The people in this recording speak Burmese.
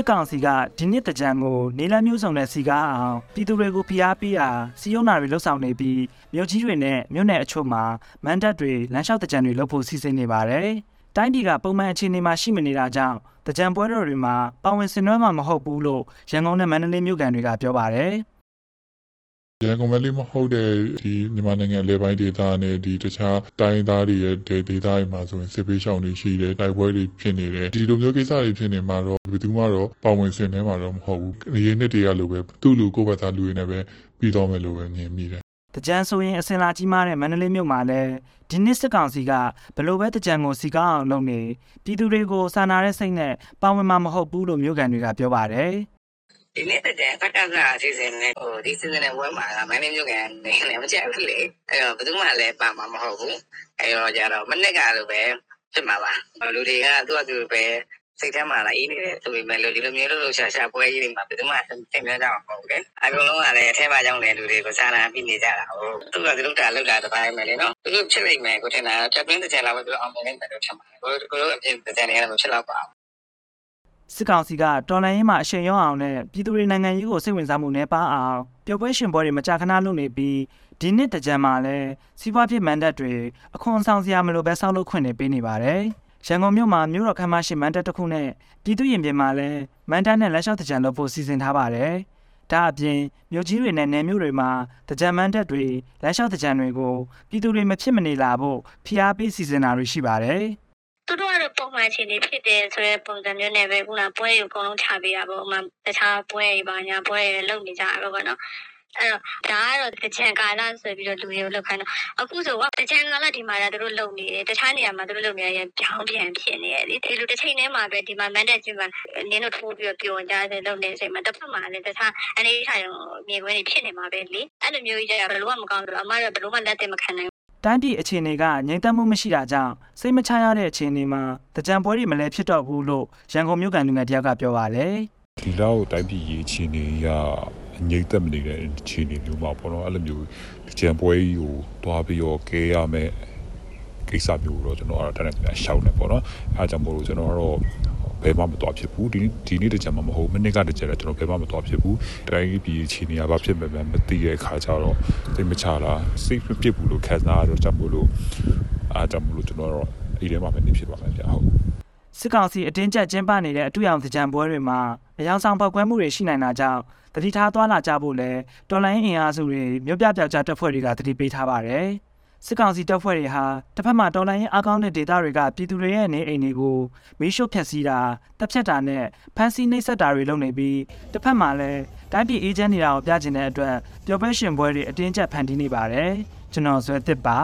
စစ်ကောင်စီကဒီနှစ်တကြံကိုနေလန်းမျိုးစုံနဲ့စီကားအောင်ပြည်သူတွေကိုဖိအားပေးတာစီယုံနာတွေလှုပ်ဆောင်နေပြီးမြို့ကြီးတွေနဲ့မြို့နယ်အချို့မှာမန်တပ်တွေလမ်းလျှောက်တကြံတွေလုပ်ဖို့စီစဉ်နေပါတယ်။တိုင်းပြည်ကပုံမှန်အခြေအနေမှာရှိမနေတာကြောင့်တကြံပွဲတော်တွေမှာပါဝင်ဆင်နွှဲမှာမဟုတ်ဘူးလို့ရန်ကုန်နဲ့မန္တလေးမြို့ကန်တွေကပြောပါတယ်။ ရန်ကုန်ပဲလေးမဟုတ်တဲ့ဒီမြန်မာနိုင်ငံလေပိုင်းဒေသနဲ့ဒီတခြားတိုင်းသားတွေရဲ့ဒေဒေသတွေမှာဆိုရင်စစ်ပေးရှောင်တွေရှိတယ်တိုက်ပွဲတွေဖြစ်နေတယ်ဒီလိုမျိုးကိစ္စတွေဖြစ်နေမှာတော့ဘယ်သူမှတော့ပါဝင်ဆင်နေမှာတော့မဟုတ်ဘူးအရေးနှစ်တည်းကလိုပဲသူ့လူကိုယ့်ဘက်သားလူတွေနဲ့ပဲပြီးတော့မယ်လို့ပဲမြင်မိတယ်တကြံဆိုရင်အစင်လာကြီးမားတဲ့မန္တလေးမြို့မှာလည်းဒီနှစ်စစ်ကောင်စီကဘယ်လိုပဲတကြံကိုစီကားအောင်လုပ်နေပြည်သူတွေကိုစာနာတဲ့စိတ်နဲ့ပါဝင်မှာမဟုတ်ဘူးလို့မြို့ကန်တွေကပြောပါတယ် ဒီနေ့တက်တဲ့ဖတ်တာကအစီအစဉ်နဲ့ဟိုဒီစီစဉ်နဲ့ဝဲမှာကမင်းမျိုးကန်နေလည်းမကြိုက်ဘူးလေအဲ့တော့ဘယ်သူမှလည်းပါမှာမဟုတ်ဘူးအဲ့တော့ကြတော့မနစ်ကလိုပဲဖြစ်မှာပါလူတွေကသူ့အတူပဲစိတ်ထဲမှာလာအေးနေတယ်ဆိုပေမဲ့လို့ဒီလိုမျိုးလို့ရှာရှာပွဲကြီးတွေမှာဘယ်သူမှသင်ပြကြမှာမဟုတ်ဘူးလေအကုန်လုံးကလည်းအထဲမှာကြောင်းတဲ့လူတွေကိုစားနာပြီးနေကြတာဟုတ်သူကဒီလိုတာလောက်တာတစ်ပိုင်းပဲလေနော်သူတို့ဖြစ်နိုင်မယ်ကိုထင်တာဖြတ်သွင်းတဲ့ချက်လာပဲသူအောင်မြင်နိုင်တယ်လို့ထင်ပါတယ်ကိုကိုတို့အပြင်တဲ့ချက်နေလည်းမဖြစ်တော့ပါဘူး စစ်ကောင်စီကတော်လှန်ရေးမှာအရှိန်ရောအောင်နဲ့ပြည်သူတွေနိုင်ငံရေးကိုစိတ်ဝင်စားမှုနဲ့ပါအောင်ပျော်ပွဲရှင်ပွဲတွေမကြာခဏလုပ်နေပြီးဒီနှစ်တကြံမှာလည်းစီးပွားဖြစ်မန်တပ်တွေအခွန်ဆောင်စရာမလိုပဲဆောက်လုပ်ခွင့်တွေပေးနေပါတယ်။ရန်ကုန်မြို့မှာမြို့တော်ခမ်းမရှိမန်တပ်တစ်ခုနဲ့ပြည်သူရင်ပြင်မှာလည်းမန်တပ်နဲ့လက်လျှောက်တကြံလုပ်ဖို့စီစဉ်ထားပါတယ်။ဒါအပြင်မြို့ကြီးတွေနဲ့နယ်မြို့တွေမှာတကြံမန်တပ်တွေလက်လျှောက်တကြံတွေကိုပြည်သူတွေမဖြစ်မနေလာဖို့ဖိအားပေးစီစဉ်တာတွေရှိပါတယ်။သူတို့ကတော့ပုံ မှန်အခြေအနေဖြစ်တယ်ဆိုတဲ့ပုံစံမျိုးနဲ့ပဲခုနပွဲကိုအကုန်လုံးချပေးတာပေါ့ဥမာတခြားပွဲတွေပါညာပွဲတွေလုပ်နေကြတာပေါ့နော်အဲ့တော့ဒါကတော့တချံကာလဆိုပြီးတော့လူတွေကိုလောက်ခိုင်းတော့အခုဆိုတော့တချံကာလဒီမှာလည်းသူတို့လုပ်နေတယ်တခြားနေရာမှာသူတို့လုပ်နေရပြောင်းပြန်ဖြစ်နေတယ်လေဒီလိုတစ်ချိန်တည်းမှာပဲဒီမှာမန်တက်ချင်းမှာနင်းတို့ထိုးပြီးတော့ပျော်ကြတယ်လုပ်နေတဲ့အချိန်မှာတစ်ဖက်မှာလည်းတခြားအနေအထားရောမြေခွင်းတွေဖြစ်နေမှာပဲလေအဲ့လိုမျိုးကြီးကြရဘယ်လိုမှမကောင်းဘူးအမကဘယ်လိုမှလက်သက်မခံနိုင် တိုင်းပြည်အခြေအနေကငြိမ်သက်မှုမရှိတာကြောင့်စိတ်မချရတဲ့အခြေအနေမှာတကြံပွဲတွေမလဲဖြစ်တော့ဘူးလို့ရန်ကုန်မြို့ကန်လူငယ်တယောက်ကပြောပါတယ်ဒီလောက်တိုင်းပြည်ရေးအခြေအနေရအငြိမ့်သက်မနေတဲ့အခြေအနေမျိုးမှာပေါ့နော်အဲ့လိုမျိုးကြံပွဲကြီးကိုတွားပြီးတော့ကဲရမယ်ကိစ္စမျိုးတော့ကျွန်တော်ကတော့တန်းတန်းရှောက်နေပေါ့နော်အဲအကြောင့်မို့လို့ကျွန်တော်ကတော့ ဘယ်မှမတော်ဖြစ်ဘူးဒီဒီနေ့တကြံမှာမဟုတ်မနေ့ကတကြံလည်းကျွန်တော်ဘယ်မှမတော်ဖြစ်ဘူးတိုင်းပြည်အခြေအနေကဘာဖြစ်မှန်းမသိတဲ့အခါကျတော့သိမချလားစိတ်မပြစ်ဘူးလို့ခံစားရတော့ကြောင့်မို့လို့အားကြောင့်မို့လို့ကျွန်တော်တော့ဒီထဲမှာပဲနေဖြစ်ပါမယ်ဗျဟုတ်စစ်ကောင်စီအတင်းကျပ်ကျင်းပနေတဲ့အတူရောင်တကြံပွဲတွေမှာအယောင်ဆောင်ပောက်ကွဲမှုတွေရှိနိုင်တာကြောင့်တတိထားသွားလာကြဖို့လဲတော်လိုင်းအင်အားစုတွေမြို့ပြပျောက်ကြားတပ်ဖွဲ့တွေကတတိပေးထားပါတယ် စစ်ကောင်စီတပ်ဖွဲ့တွေဟာတစ်ဖက်မှာတော်လိုင်းရင်အကောင်းတဲ့ဒေသတွေကပြည်သူတွေရဲ့နေအိမ်တွေကိုမီးရှို့ဖျက်ဆီးတာတပ်ဖြတ်တာနဲ့ဖမ်းဆီးနှိပ်စက်တာတွေလုပ်နေပြီးတစ်ဖက်မှာလည်းတိုင်းပြည်အေဂျင့်နေတာကိုပြချင်တဲ့အတွက်ပျော်ပွဲရှင်ပွဲတွေအတင်းကျပ်ဖန်တီးနေပါတယ်ကျွန်တော်ဆွဲသစ်ပါ